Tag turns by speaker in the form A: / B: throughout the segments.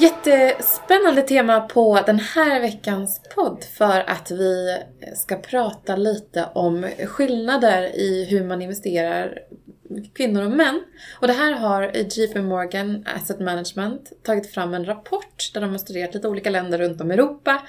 A: Jättespännande tema på den här veckans podd för att vi ska prata lite om skillnader i hur man investerar kvinnor och män. Och det här har JP Morgan Asset Management tagit fram en rapport där de har studerat lite olika länder runt om i Europa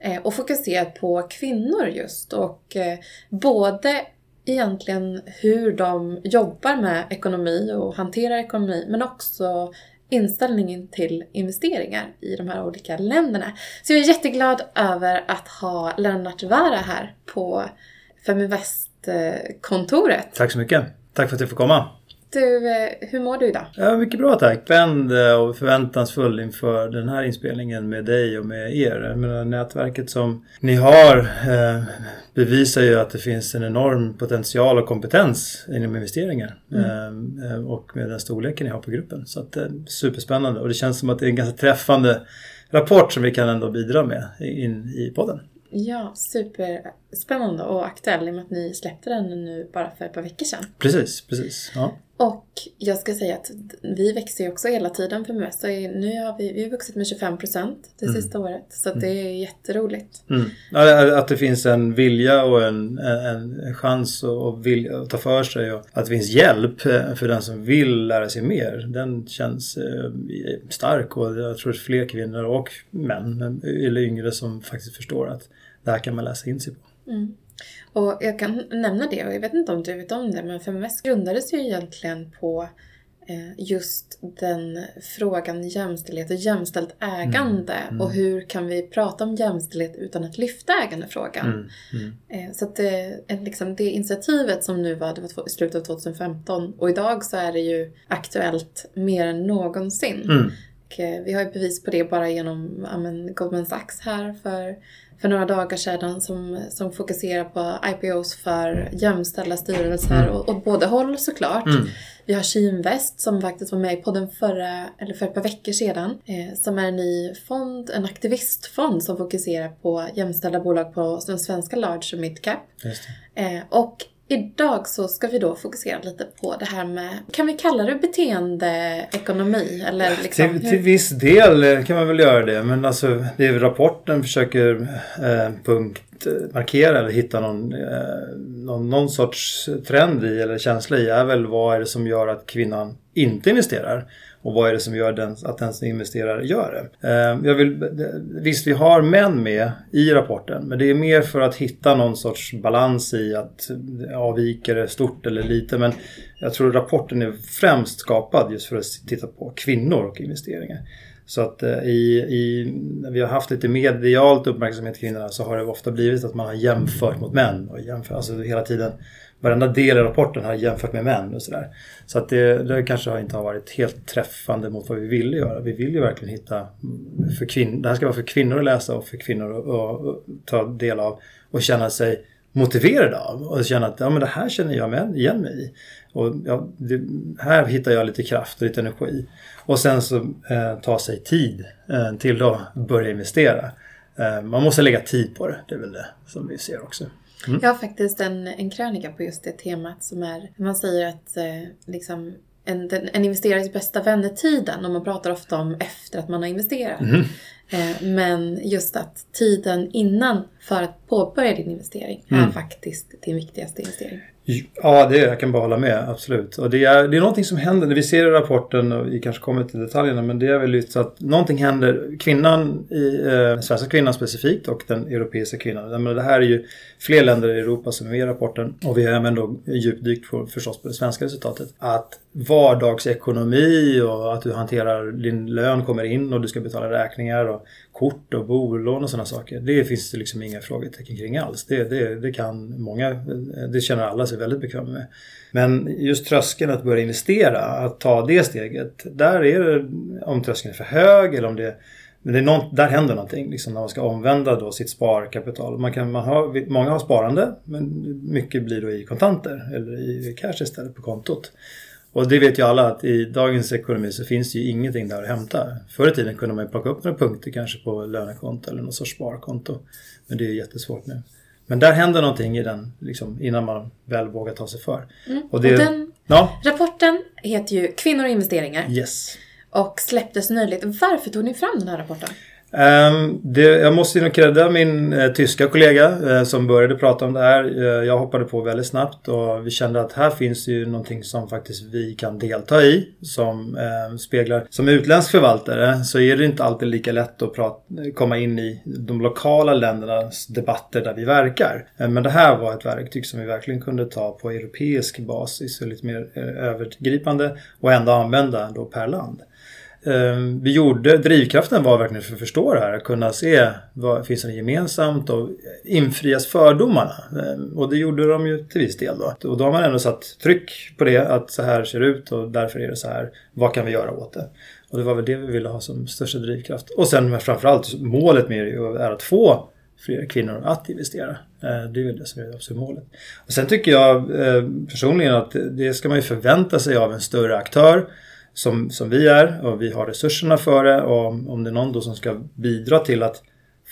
A: eh, och fokuserat på kvinnor just. Och eh, både egentligen hur de jobbar med ekonomi och hanterar ekonomi men också inställningen till investeringar i de här olika länderna. Så jag är jätteglad över att ha Lennart Vara här på Feminvest-kontoret.
B: Eh, Tack så mycket. Tack för att jag får komma.
A: Du, eh, hur mår du idag?
B: Ja, mycket bra tack. Spänd och förväntansfull inför den här inspelningen med dig och med er. Menar, nätverket som ni har eh, bevisar ju att det finns en enorm potential och kompetens inom investeringar. Mm. Eh, eh och med den storleken ni har på gruppen. Så att, eh, superspännande och det känns som att det är en ganska träffande rapport som vi kan ändå bidra med in i podden.
A: Ja, superspännande och aktuell i och med att ni släppte den nu bara för ett par veckor sedan.
B: Precis, precis. Ja.
A: Och jag ska säga att vi växer ju också hela tiden för Möss. Nu har vi, vi har vuxit med 25 procent det mm. sista året. Så mm. det är jätteroligt.
B: Mm. Att det finns en vilja och en, en chans att, vilja, att ta för sig och att det finns hjälp för den som vill lära sig mer. Den känns eh, stark och jag tror att fler kvinnor och män eller yngre som faktiskt förstår att det här kan man läsa in sig på.
A: Mm. Och jag kan nämna det, och jag vet inte om du vet om det, men Feminvest grundades ju egentligen på eh, just den frågan jämställdhet och jämställt ägande mm, mm. och hur kan vi prata om jämställdhet utan att lyfta ägandefrågan. Mm, mm. Eh, så att det, liksom det initiativet som nu var, det var i slutet av 2015 och idag så är det ju aktuellt mer än någonsin. Mm. Eh, vi har ju bevis på det bara genom ja, Goldman Sachs här för för några dagar sedan som, som fokuserar på IPOs för jämställda styrelser mm. och åt båda håll såklart. Mm. Vi har Kinvest som faktiskt var med i podden förra, eller för ett par veckor sedan. Eh, som är en ny fond, en aktivistfond som fokuserar på jämställda bolag på den svenska large och midcap. Eh, och Idag så ska vi då fokusera lite på det här med, kan vi kalla det beteendeekonomi? Eller
B: liksom, till, till viss del kan man väl göra det men alltså det rapporten försöker eh, punktmarkera eller hitta någon, eh, någon, någon sorts trend i eller känsla i är väl vad är det som gör att kvinnan inte investerar? Och vad är det som gör den, att den som investerar gör det? Eh, jag vill, eh, visst, vi har män med i rapporten men det är mer för att hitta någon sorts balans i att eh, avviker det stort eller lite. Men jag tror rapporten är främst skapad just för att titta på kvinnor och investeringar. Så att i, i, när vi har haft lite medialt uppmärksamhet kring kvinnorna så har det ofta blivit att man har jämfört mot män. Och jämfört, alltså hela tiden varenda del i rapporten har jämfört med män och sådär. Så att det, det kanske inte har varit helt träffande mot vad vi ville göra. Vi vill ju verkligen hitta, för kvin, det här ska vara för kvinnor att läsa och för kvinnor att, att ta del av och känna sig motiverade av och känna att ja, men det här känner jag med, igen mig i. Och ja, det, här hittar jag lite kraft och lite energi. Och sen så eh, ta sig tid eh, till att börja investera. Eh, man måste lägga tid på det, det är väl det som vi ser också.
A: Mm. Jag har faktiskt en, en krönika på just det temat som är, man säger att eh, liksom en, en investerares bästa vän är tiden och man pratar ofta om efter att man har investerat. Mm. Eh, men just att tiden innan för att påbörja din investering mm. är faktiskt din viktigaste investering.
B: Ja, det jag kan bara hålla med. Absolut. Och det är, det är någonting som händer. När vi ser i rapporten, och vi kanske kommer till detaljerna, men det är väl så att någonting händer. Kvinnan, i, eh, svenska kvinnan specifikt och den europeiska kvinnan. Men det här är ju fler länder i Europa som är med i rapporten. Och vi har även då djupdykt på, förstås på det svenska resultatet. Att vardagsekonomi och att du hanterar din lön kommer in och du ska betala räkningar och kort och bolån och sådana saker. Det finns det liksom inga frågetecken kring alls. Det, det, det kan många, det känner alla sig väldigt bekväma med. Men just tröskeln att börja investera, att ta det steget. Där är det, om tröskeln är för hög eller om det men det är något, där händer någonting liksom, när man ska omvända då sitt sparkapital. Man kan, man har, många har sparande men mycket blir då i kontanter eller i cash istället på kontot. Och det vet ju alla att i dagens ekonomi så finns det ju ingenting där att hämta. Förr i tiden kunde man ju plocka upp några punkter kanske på lönekonto eller något sorts sparkonto. Men det är jättesvårt nu. Men där händer någonting i den liksom, innan man väl vågar ta sig för.
A: Mm. Och, det, och den ja. rapporten heter ju Kvinnor och investeringar.
B: Yes.
A: och släpptes nyligt. Varför tog ni fram den här rapporten?
B: Um, det, jag måste nog credda min eh, tyska kollega eh, som började prata om det här. Eh, jag hoppade på väldigt snabbt och vi kände att här finns ju någonting som faktiskt vi kan delta i som ehm, speglar. Som utländsk förvaltare så är det inte alltid lika lätt att prata, eh, komma in i de lokala ländernas debatter där vi verkar. Ehm, men det här var ett verktyg som vi verkligen kunde ta på europeisk basis och lite mer eh, övergripande och ändå använda då per land. Ehm, vi gjorde, drivkraften var verkligen för att förstå det här, att kunna se vad finns det gemensamt och infrias fördomarna. Ehm, och det gjorde de ju till viss del då. Och då har man ändå satt tryck på det, att så här ser det ut och därför är det så här. Vad kan vi göra åt det? Och det var väl det vi ville ha som största drivkraft. Och sen framförallt målet med det är att få fler kvinnor att investera. Ehm, det är väl det som är absolut målet. Och sen tycker jag personligen att det ska man ju förvänta sig av en större aktör som, som vi är och vi har resurserna för det och om det är någon då som ska bidra till att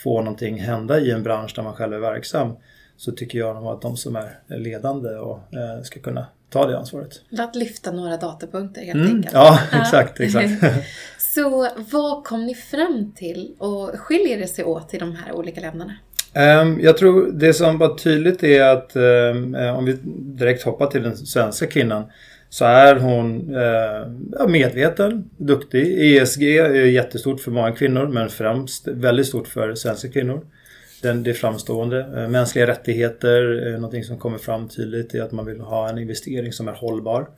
B: få någonting hända i en bransch där man själv är verksam så tycker jag nog att de som är ledande och eh, ska kunna ta det ansvaret.
A: Att lyfta några datapunkter helt mm, enkelt.
B: Ja, exakt. exakt.
A: så vad kom ni fram till och skiljer det sig åt i de här olika länderna?
B: Um, jag tror det som var tydligt är att um, om vi direkt hoppar till den svenska kvinnan så är hon eh, medveten, duktig. ESG är jättestort för många kvinnor men främst väldigt stort för svenska kvinnor. Den, det är framstående. Eh, mänskliga rättigheter, eh, någonting som kommer fram tydligt är att man vill ha en investering som är hållbar.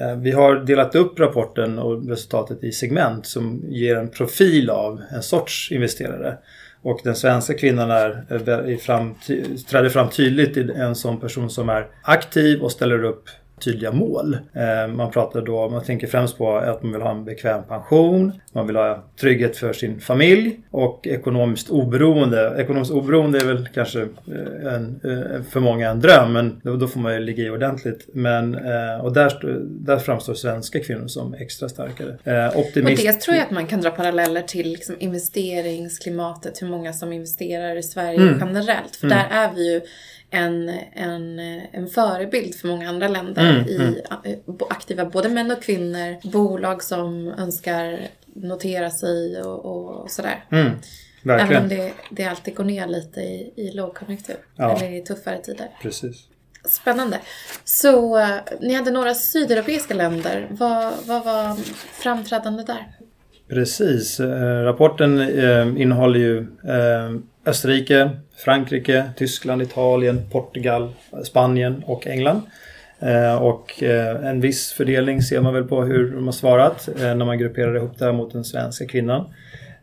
B: Eh, vi har delat upp rapporten och resultatet i segment som ger en profil av en sorts investerare. Och den svenska kvinnan är, eh, är fram, träder fram tydligt i en sån person som är aktiv och ställer upp tydliga mål. Eh, man pratar då, man tänker främst på att man vill ha en bekväm pension, man vill ha trygghet för sin familj och ekonomiskt oberoende. Ekonomiskt oberoende är väl kanske eh, en, eh, för många en dröm, men då får man ju ligga i ordentligt. Men, och där, där framstår svenska kvinnor som extra starkare.
A: Optimist... Och det tror jag att man kan dra paralleller till liksom investeringsklimatet, hur många som investerar i Sverige mm. generellt. För mm. där är vi ju en, en, en förebild för många andra länder. Mm, i mm. Aktiva både män och kvinnor, bolag som önskar notera sig och, och sådär. Mm, Även om det, det alltid går ner lite i, i lågkonjunktur. Ja. Eller i tuffare tider.
B: Precis.
A: Spännande. Så uh, ni hade några sydeuropeiska länder. Vad, vad var framträdande där?
B: Precis. Eh, rapporten eh, innehåller ju eh, Österrike, Frankrike, Tyskland, Italien, Portugal, Spanien och England. Eh, och eh, en viss fördelning ser man väl på hur de har svarat eh, när man grupperar ihop det här mot den svenska kvinnan.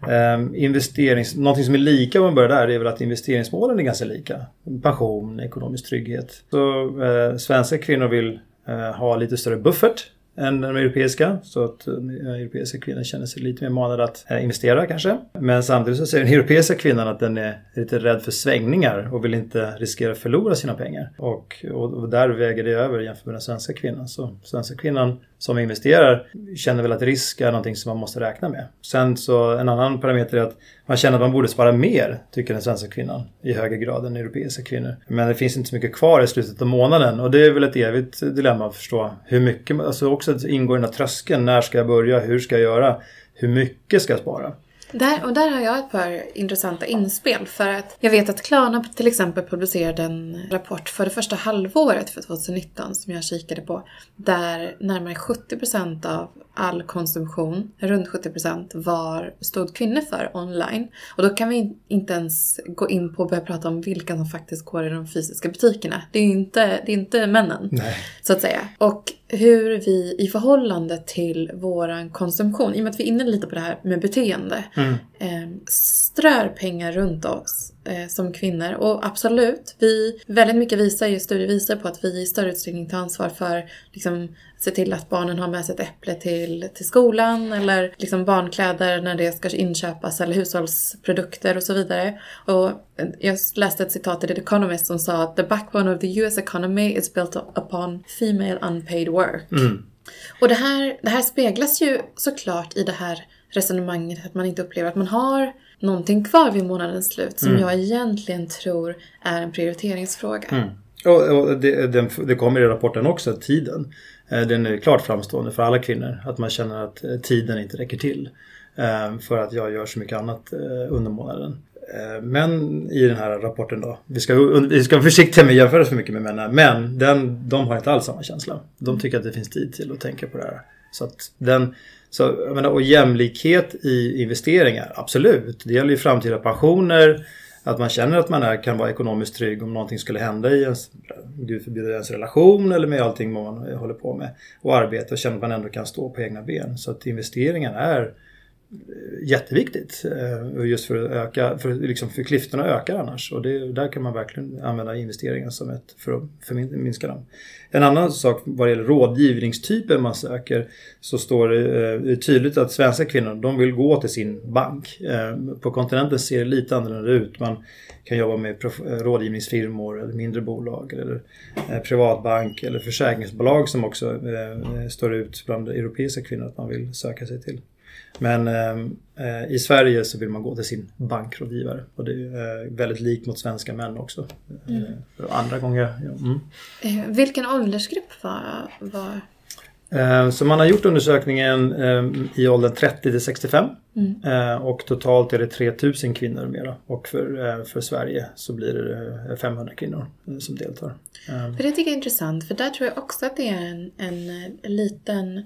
B: Ehm, investerings, någonting som är lika om man börjar där är väl att investeringsmålen är ganska lika. Pension, ekonomisk trygghet. Så eh, svenska kvinnor vill eh, ha lite större buffert än de europeiska. Så att eh, den europeiska kvinnan känner sig lite mer manad att eh, investera kanske. Men samtidigt så säger den europeiska kvinnan att den är lite rädd för svängningar och vill inte riskera att förlora sina pengar. Och, och där väger det över jämfört med den svenska kvinnan. Så svenska kvinnan som investerar känner väl att risk är någonting som man måste räkna med. Sen så en annan parameter är att man känner att man borde spara mer, tycker den svenska kvinnan, i högre grad än europeiska kvinnor. Men det finns inte så mycket kvar i slutet av månaden och det är väl ett evigt dilemma att förstå hur mycket, alltså också att ingå i den här tröskeln. När ska jag börja? Hur ska jag göra? Hur mycket ska jag spara?
A: Där, och där har jag ett par intressanta inspel. För att jag vet att Klarna till exempel publicerade en rapport för det första halvåret för 2019 som jag kikade på. Där närmare 70% av all konsumtion, runt 70% var, stod kvinnor för online. Och då kan vi inte ens gå in på och börja prata om vilka som faktiskt går i de fysiska butikerna. Det är ju inte, det är inte männen,
B: Nej.
A: så att säga. Och hur vi i förhållande till våran konsumtion, i och med att vi är inne lite på det här med beteende, mm. eh, strör pengar runt oss eh, som kvinnor. Och absolut, vi, väldigt mycket visar ju, studier visar på att vi i större utsträckning tar ansvar för liksom, se till att barnen har med sig ett äpple till, till skolan eller liksom barnkläder när det ska inköpas eller hushållsprodukter och så vidare. Och jag läste ett citat i The Economist som sa att the backbone of the US economy is built upon female unpaid work. Mm. Och det här, det här speglas ju såklart i det här resonemanget att man inte upplever att man har någonting kvar vid månadens slut som mm. jag egentligen tror är en prioriteringsfråga. Mm.
B: Och, och det, det, det, kommer i rapporten också, tiden. Eh, den är klart framstående för alla kvinnor. Att man känner att eh, tiden inte räcker till. Eh, för att jag gör så mycket annat under månaden. Men i den här rapporten då, vi ska, vi ska vara försiktiga med att jämföra för mycket med männen, men den, de har inte alls samma känsla. De tycker att det finns tid till att tänka på det här. Så att den, så, jag menar, och jämlikhet i investeringar, absolut. Det gäller ju framtida pensioner, att man känner att man är, kan vara ekonomiskt trygg om någonting skulle hända i ens, gud förbjuder, ens relation eller med allting man håller på med. Och arbeta och känner att man ändå kan stå på egna ben. Så att investeringar är jätteviktigt. Eh, just för att öka, för, liksom för klyftorna ökar annars. Och det, där kan man verkligen använda investeringar som ett, för att för minska dem. En annan sak vad det gäller rådgivningstyper man söker så står det eh, tydligt att svenska kvinnor de vill gå till sin bank. Eh, på kontinenten ser det lite annorlunda ut. Man kan jobba med rådgivningsfirmor eller mindre bolag eller privatbank eller försäkringsbolag som också står ut bland europeiska kvinnor att man vill söka sig till. Men ehm, eh, i Sverige så vill man gå till sin bankrådgivare och det är eh, väldigt likt mot svenska män också. Mm. Eh, andra gånger. Ja. Mm.
A: Eh, vilken åldersgrupp var, var
B: så man har gjort undersökningen eh, i åldern 30 till 65 mm. Eh, och totalt är det 3000 kvinnor mera och för, för Sverige så blir det 500 kvinnor som deltar.
A: För det tycker jag är intressant för där tror jag också att det är en, en liten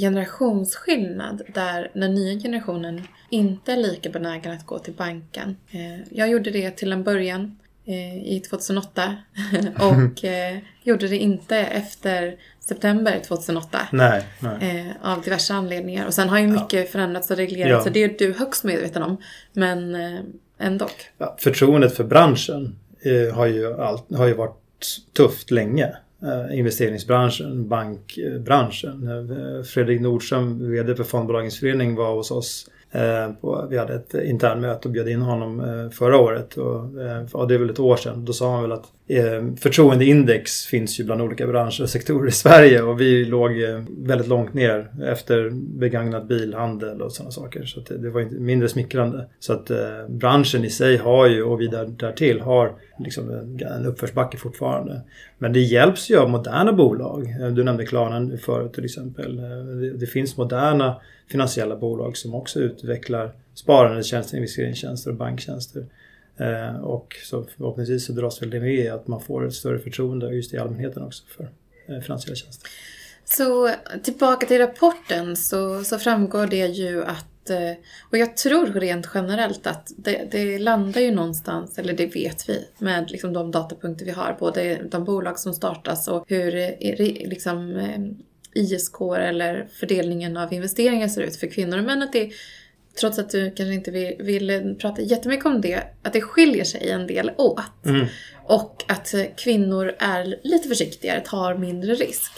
A: generationsskillnad där den nya generationen inte är lika benägen att gå till banken. Jag gjorde det till en början i 2008 och gjorde det inte efter september 2008.
B: Nej, nej.
A: Eh, av diverse anledningar. Och sen har ju mycket ja. förändrats och reglerats. Ja. Så det är du högst medveten om. Men eh, ändå.
B: Ja, förtroendet för branschen eh, har, ju allt, har ju varit tufft länge. Eh, investeringsbranschen, bankbranschen. Eh, Fredrik Nordström, VD för Fondbolagens förening var hos oss Eh, Eh, på, vi hade ett internmöte och bjöd in honom eh, förra året. Och, eh, ja, det är väl ett år sedan. Då sa han väl att Eh, förtroendeindex finns ju bland olika branscher och sektorer i Sverige och vi låg eh, väldigt långt ner efter begagnad bilhandel och sådana saker. Så det, det, var mindre smickrande. Så att eh, branschen i sig har ju, och vi där, därtill, har liksom en, uppförsbacke fortfarande. Men det hjälps ju av moderna bolag. Du nämnde Klarna förut till exempel. Det finns moderna finansiella bolag som också utvecklar sparandetjänster, investeringstjänster och banktjänster. Eh, och så förhoppningsvis så dras väl det med att man får ett större förtroende just i allmänheten också för eh, finansiella tjänster.
A: Så tillbaka till rapporten så, så framgår det ju att eh, och jag tror rent generellt att det, det, landar ju någonstans, eller det vet vi, med liksom de datapunkter vi har. Både de bolag som startas och hur liksom, eh, ISK eller fördelningen av investeringar ser ut för kvinnor och män. Att det, trots att du kanske inte vill, vill prata jättemycket om det, att det skiljer sig en del åt. Mm. Och att kvinnor är lite försiktigare, tar mindre risk.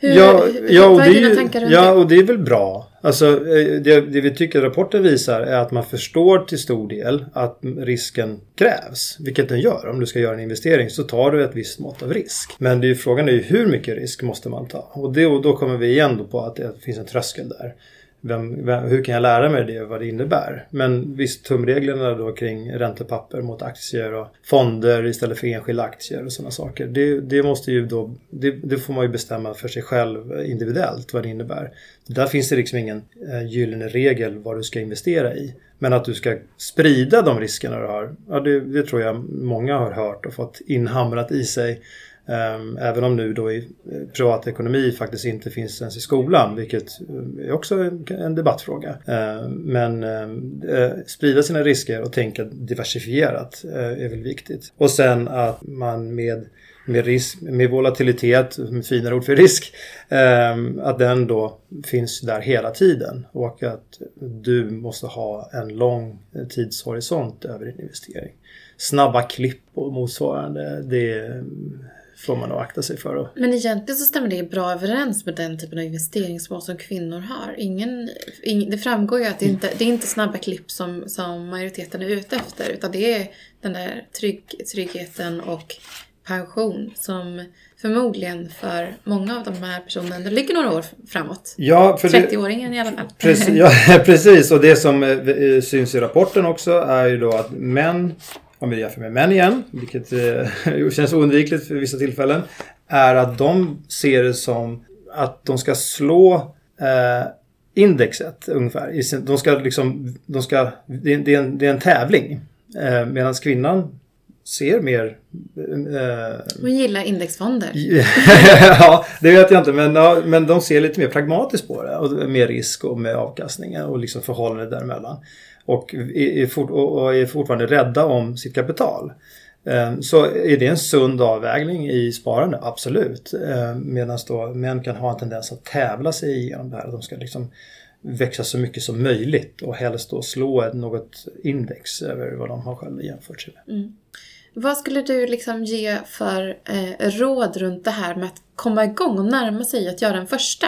B: Hur, ja, ja, och det är, tankar ja, och det är väl bra. Alltså, eh, det, det, vi tycker rapporten visar är att man förstår till stor del att risken krävs. Vilket den gör. Om du ska göra en investering så tar du ett visst mått av risk. Men det är frågan är ju hur mycket risk måste man ta? Och, det, och då kommer vi igen på att det finns en tröskel där. Vem, vem, hur kan jag lära mig det, vad det innebär? Men visst, tumreglerna då kring räntepapper mot aktier och fonder istället för enskilda aktier och sådana saker. Det, det måste ju då, det, det, får man ju bestämma för sig själv individuellt vad det innebär. Där finns det liksom ingen eh, gyllene regel vad du ska investera i. Men att du ska sprida de riskerna du har, ja, det, det tror jag många har hört och fått inhamrat i sig Ehm, även om nu då i eh, privatekonomi faktiskt inte finns ens i skolan, vilket eh, är också en debattfråga. Ehm, men ehm, eh, sprida sina risker och tänka diversifierat är väl viktigt. Och sen att man med med, risk, med volatilitet, finare ord för risk, att den då finns där hela tiden och att du måste ha en lång tidshorisont över din investering. Snabba klipp och motsvarande, det får man nog akta sig för.
A: Men egentligen så stämmer det bra överens med den typen av investeringsmål som kvinnor har. Ingen, ing, det framgår ju att det inte det är inte snabba klipp som, som majoriteten är ute efter utan det är den där trygg, tryggheten och pension som förmodligen för många av de här personerna det ligger några år framåt.
B: Ja,
A: 30-åringen i alla fall.
B: Precis, ja, precis, och det som eh, syns i rapporten också är ju då att män om vi jämför med män igen, vilket eh, känns oundvikligt för vissa tillfällen, är att de ser det som att de ska slå eh, indexet ungefär. De ska liksom, de ska, det, är, en, det är en tävling. Eh, Medan kvinnan ser mer...
A: Eh, Hon gillar indexfonder.
B: ja, det vet jag inte. Men, ja, men de ser lite mer pragmatiskt på det. Och med risk och med avkastningen och liksom förhållandet däremellan. Och är, fort, och är fortfarande rädda om sitt kapital. Ehm, så är det en sund avvägning i sparande, absolut. Ehm, Medan då män kan ha en tendens att tävla sig igenom det här. De ska liksom växa så mycket som möjligt och helst då slå något index över vad de har själva jämfört sig med. Mm.
A: Vad skulle du liksom ge för eh, råd runt det här med att komma igång och närma sig att göra en första?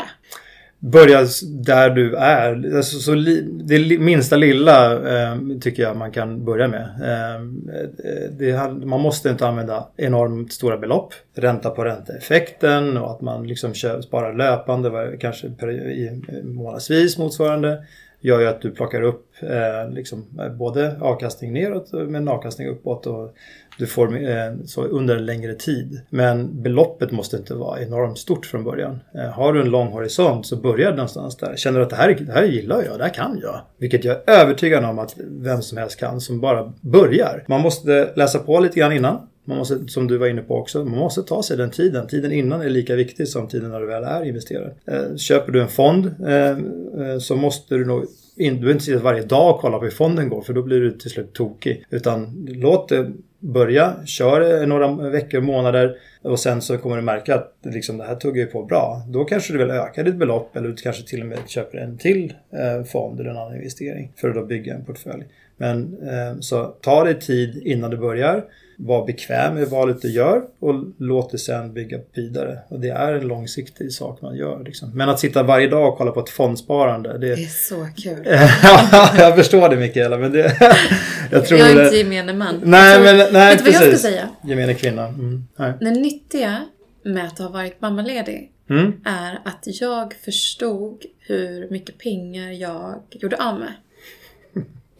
B: Börja där du är. Alltså, så li, det minsta lilla eh, tycker jag man kan börja med. Eh, eh det, man måste inte använda enormt stora belopp. Ränta på ränta-effekten och att man liksom kör, sparar löpande, kanske i månadsvis motsvarande gör ju att du plockar upp eh, liksom, både avkastning neråt men avkastning uppåt och du får eh, så under en längre tid. Men beloppet måste inte vara enormt stort från början. Eh, har du en lång horisont så börjar någonstans där. Känner du att det här, det här gillar jag, det här kan jag. Vilket jag är övertygad om att vem som helst kan som bara börjar. Man måste läsa på lite grann innan. Man måste, som du var inne på också, man måste ta sig den tiden. Tiden innan är lika viktig som tiden när du väl är investerare. Eh, köper du en fond eh, eh, så måste du nog du behöver inte sitta varje dag och kolla på hur fonden går för då blir du till slut tokig. Utan låt det börja, kör några veckor, månader och sen så kommer du märka att liksom, det här tuggar ju på bra. Då kanske du vill öka ditt belopp eller du kanske till och med köper en till eh, fond eller en annan investering för att då bygga en portfölj. Men eh, så ta dig tid innan du börjar var bekväm med valet du gör och låt det sen bygga vidare. Och det är en långsiktig sak man gör. Liksom. Men att sitta varje dag och kolla på ett fondsparande.
A: Det, det är så kul.
B: jag förstår det Mikaela. Men det,
A: jag, tror jag är inte gemene man.
B: Nej, tror, men, nej,
A: vet du vad jag ska säga?
B: Gemene kvinna. Mm,
A: det nyttiga med att ha varit mammaledig mm. är att jag förstod hur mycket pengar jag gjorde av med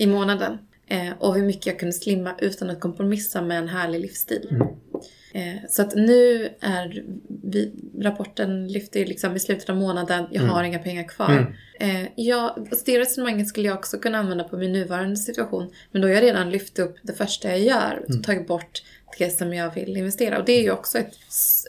A: i månaden. Eh, och hur mycket jag kunde slimma utan att kompromissa med en härlig livsstil. Mm. Eh, så att nu är vi, rapporten lyfter ju liksom i slutet av månaden, jag mm. har inga pengar kvar. Mm. Eh, ja, alltså det resonemanget skulle jag också kunna använda på min nuvarande situation. Men då har jag redan lyft upp det första jag gör, mm. tagit bort det som jag vill investera. Och det är ju också ett,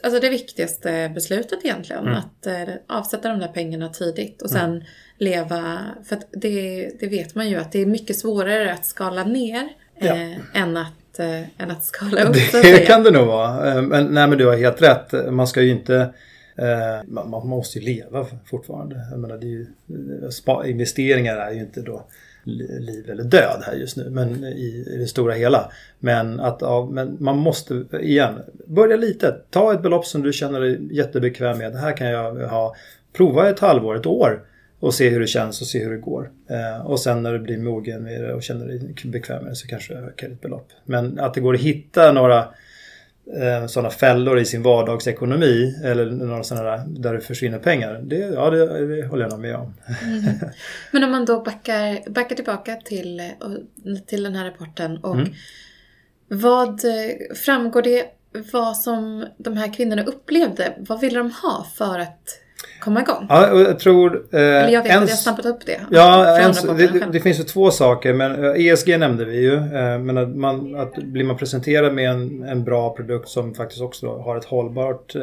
A: alltså det viktigaste beslutet egentligen. Mm. Att eh, avsätta de där pengarna tidigt och sen mm. leva. För att det, det vet man ju att det är mycket svårare att skala ner ja. eh, än att eh, än att skala upp.
B: Det kan det nog vara. Eh, men, nej men du har helt rätt. Man ska ju inte man, måste ju leva fortfarande. Jag menar, ju, investeringar är ju inte då liv eller död här just nu men i, i det stora hela. Men, att, ja, men man måste, igen, börja litet. Ta ett belopp som du känner dig jättebekväm med. Det här kan jag ha. Prova ett halvår, ett år och se hur det känns och se hur det går. Eh, och sen när du blir mogen med det och känner dig bekväm med det så kanske du ökar ditt belopp. Men att det går att hitta några sådana fällor i sin vardagsekonomi eller några sådana där, där det försvinner pengar. Det, ja, det, det håller jag nog med om.
A: Mm. Men om man då backar, backar tillbaka till, till den här rapporten och mm. vad framgår det vad som de här kvinnorna upplevde? Vad ville de ha för att komma igång?
B: Ja, jag tror...
A: Eh, Eller jag vet ens, att jag stampat upp det.
B: Ja, ens, det, det, finns ju två saker. Men ESG eh, e nämnde vi ju. Eh, men att, man, att blir man presenterad med en, en bra produkt som faktiskt också har ett hållbart eh,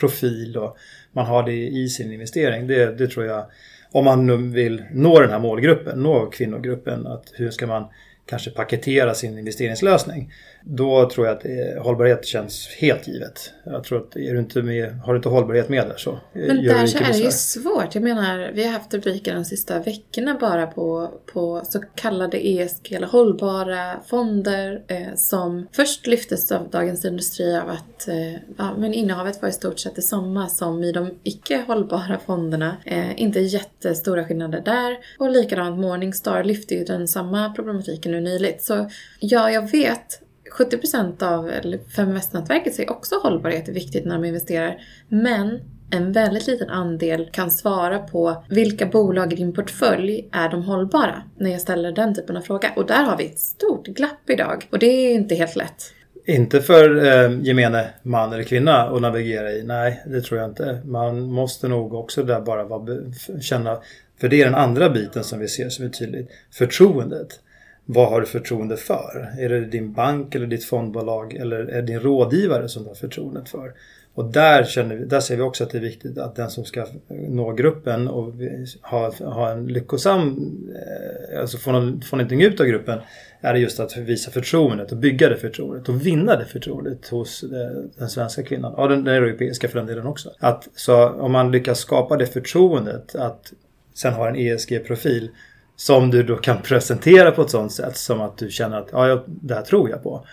B: profil och man har det i sin investering. Det, det tror jag, om man nu vill nå den här målgruppen, nå kvinnogruppen, att hur ska man kanske paketera sin investeringslösning. Då tror jag att eh, hållbarhet känns helt givet. Jag tror att är du inte med, har du inte hållbarhet med där så eh,
A: Men där så är det ju svårt. Jag menar, vi har haft rubriker de sista veckorna bara på, på så kallade ESG eller hållbara fonder eh, som först lyftes av Dagens Industri av att eh, ja, men innehavet var i stort sett detsamma som i de icke hållbara fonderna. Eh, inte jättestora skillnader där. Och likadant Morningstar lyfte ju den samma problematiken nu nyligt. Så ja, jag vet 70% av Feminvest-nätverket säger också hållbarhet är viktigt när de investerar. Men en väldigt liten andel kan svara på vilka bolag i din portfölj är de hållbara? När jag ställer den typen av fråga. Och där har vi ett stort glapp idag. Och det är inte helt lätt.
B: inte för eh, gemene man eller kvinna att navigera i. Nej, det tror jag inte. Man måste nog också där bara vara, känna, för det är den andra biten som vi ser som är tydligt. Förtroendet. Vad har du förtroende för? Är det din bank eller ditt fondbolag eller är det din rådgivare som du har förtroendet för? Och där, känner vi, där ser vi också att det är viktigt att den som ska nå gruppen och ha, ha en lyckosam, eh, alltså få, någon, få någonting ut av gruppen, är det just att visa förtroendet och bygga det förtroendet och vinna det förtroendet hos eh, den svenska kvinnan. ja den, den europeiska för den delen också. Att, så om man lyckas skapa det förtroendet att sen ha en ESG-profil som du då kan presentera på ett sånt sätt som att du känner att ja, det här tror jag på.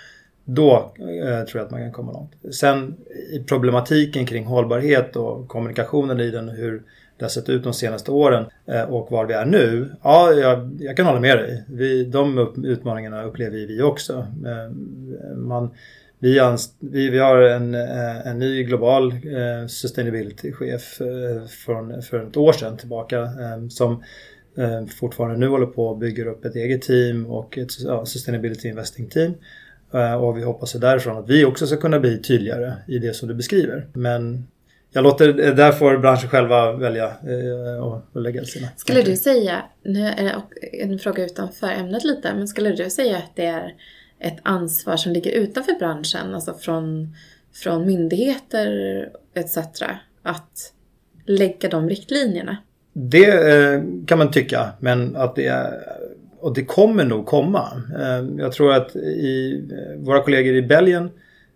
B: Då eh, tror jag att man kan komma långt. Sen i problematiken kring hållbarhet och kommunikationen i den, hur det har sett ut de senaste åren eh, och var vi är nu. Ja, jag, jag kan hålla med dig. Vi, de utmaningarna upplever vi också. Eh, man, vi, vi, vi har en, eh, en ny global eh, sustainability-chef eh, från, för ett år sedan tillbaka eh, som fortfarande nu håller på och bygger upp ett eget team och ett ja, sustainability investing team. Och vi hoppas därifrån att vi också ska kunna bli tydligare i det som du beskriver. Men jag låter, där får branschen själva välja och lägga sina
A: Skulle du säga, nu är det en fråga utanför ämnet lite, men skulle du säga att det är ett ansvar som ligger utanför branschen, alltså från, från myndigheter etc. Att lägga de riktlinjerna?
B: Det eh, kan man tycka, men att det är och det kommer nog komma. Eh, jag tror att i, eh, våra kollegor i Belgien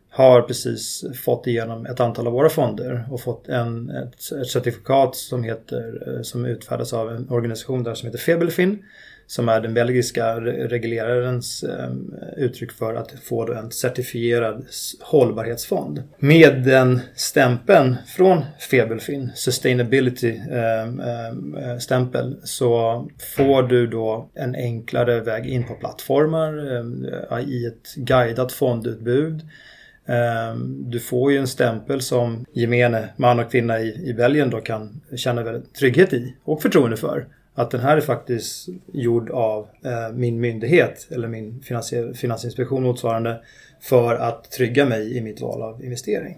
B: har precis fått igenom ett antal av våra fonder och fått en, ett, ett certifikat som, heter, eh, som utfärdas av en organisation där som heter Febelfin som är den belgiska reglerarens ehm, uttryck för att få en certifierad hållbarhetsfond. Med den stämpeln från Febelfin, Sustainability ehm, ehm, eh, stämpel, så får du då en enklare väg in på plattformar eh, i ett guidat fondutbud. Du får ju en stämpel som gemene man och kvinna i, Belgien då kan känna väldigt trygghet i och förtroende för att den här är faktiskt gjord av eh, min myndighet eller min finansinspektion motsvarande för att trygga mig i mitt val av investering.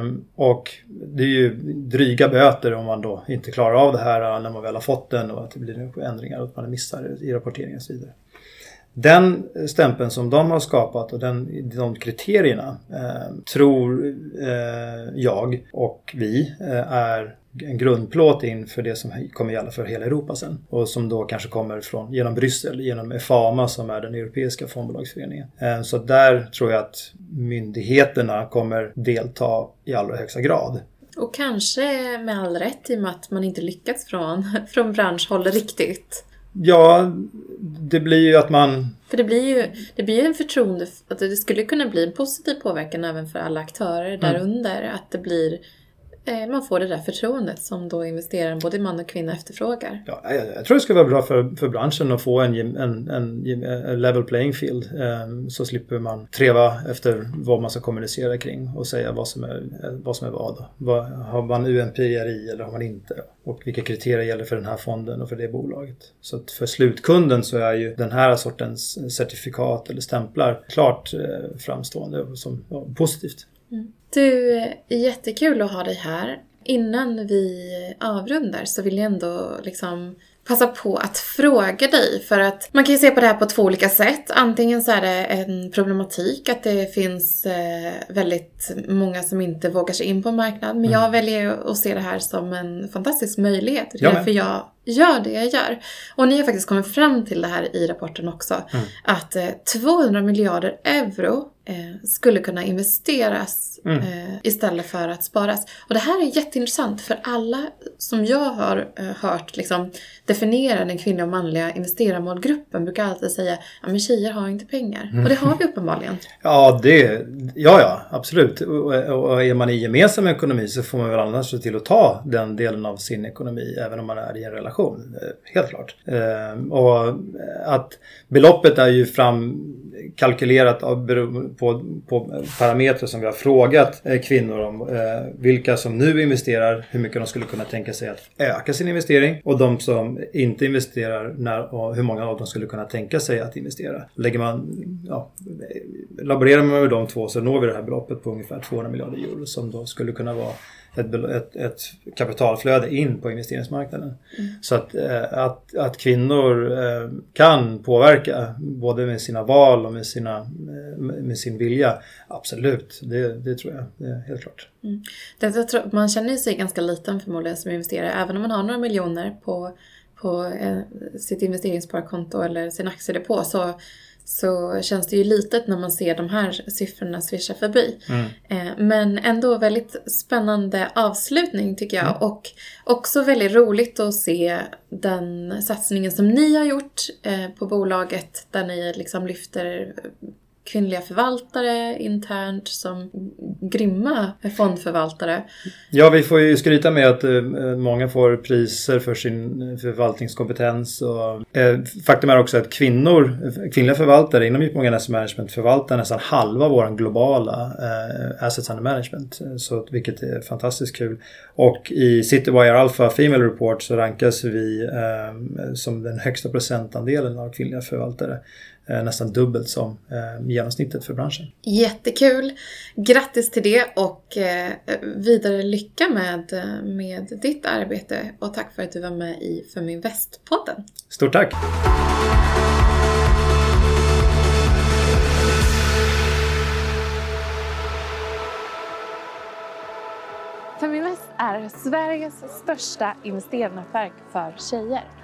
B: Um, och det är ju dryga böter om man då inte klarar av det här eh, när man väl har fått den och att det blir ändringar och att man missar i rapporteringen och så vidare. Den stämpeln som de har skapat och den, de kriterierna eh, tror eh, jag och vi eh, är en grundplåt inför det som kommer gälla för hela Europa sen. Och som då kanske kommer från, genom Bryssel, genom EFAMA som är den europeiska fondbolagsföreningen. Eh, så där tror jag att myndigheterna kommer delta i allra högsta grad.
A: Och kanske med all rätt i och med att man inte lyckats från, från branschhåll riktigt.
B: Ja, det blir ju att man...
A: För det blir ju, det blir en förtroende, att det skulle kunna bli en positiv påverkan även för alla aktörer mm. därunder. Att det blir man får det där förtroendet som då investeraren, både man och kvinna, efterfrågar.
B: Ja, jag, tror det skulle vara bra för, för branschen att få en, en, en, en level playing field. Um, så slipper man treva efter vad man ska kommunicera kring och säga vad som är vad. Som är vad. vad har man UNPRI eller har man inte? Och vilka kriterier gäller för den här fonden och för det bolaget. Så att för slutkunden så är ju den här sortens certifikat eller stämplar klart eh, framstående som ja, positivt.
A: Mm. Du, jättekul att ha dig här. Innan vi avrundar så vill jag ändå liksom passa på att fråga dig. För att man kan ju se på det här på två olika sätt. Antingen så är det en problematik att det finns eh, väldigt många som inte vågar sig in på en marknad. Men mm. jag väljer att se det här som en fantastisk möjlighet. Det är därför jag gör det jag gör. Och ni har faktiskt kommit fram till det här i rapporten också. Mm. Att 200 eh, miljarder euro eh, skulle kunna investeras mm. eh, istället för att sparas. Och det här är jätteintressant för alla som jag har eh, hört liksom, definiera den kvinnliga och manliga investerarmålgruppen brukar alltid säga att ja, tjejer har inte pengar. Mm. Och det har vi uppenbarligen.
B: Ja, det, ja, ja absolut. Och, och är man i gemensam ekonomi så får man väl annars se till att ta den delen av sin ekonomi även om man är i en relation. Eh, helt klart. Eh, och att beloppet är ju framkalkylerat på, på parametrar som vi har frågat eh, kvinnor om eh, vilka som nu investerar, hur mycket de skulle kunna tänka sig att öka sin investering och de som inte investerar när, och hur många av dem skulle kunna tänka sig att investera. Lägger man, ja, laborerar man med de två så når vi det här beloppet på ungefär 200 miljarder euro som då skulle kunna vara ett, ett, ett kapitalflöde in på investeringsmarknaden. Mm. Så att, eh, att, att kvinnor eh, kan påverka både med sina val och med, sina, eh, med sin vilja. Absolut, det, det tror jag. Det är helt klart. Mm.
A: Det, tror, man känner sig ganska liten förmodligen som investerare. Även om man har några miljoner på, på sitt investeringssparkonto eller sin aktiedepå så så känns det ju litet när man ser de här siffrorna svischa förbi. Mm. Eh, men ändå väldigt spännande avslutning tycker jag. Mm. Och också väldigt roligt att se den satsningen som ni har gjort eh, på bolaget där ni liksom lyfter kvinnliga förvaltare internt som grymma fondförvaltare.
B: Ja, vi får ju skryta med att eh, många får priser för sin eh, förvaltningskompetens. Och, eh, faktum är också att kvinnor, eh, kvinnliga förvaltare inom Djupmånga Asset Management förvaltar nästan halva vår globala eh, assets under management. Så, vilket är fantastiskt kul. Och i Citywire Alpha Female Report så rankas vi eh, som den högsta procentandelen av kvinnliga förvaltare. Eh, nästan dubbelt som eh, genomsnittet för branschen.
A: Jättekul! Grattis till det och eh, vidare lycka med, med ditt arbete och tack för att du var med i Feminvest-podden.
B: Stort tack!
A: Feminvest är Sveriges största investeringsnätverk för tjejer.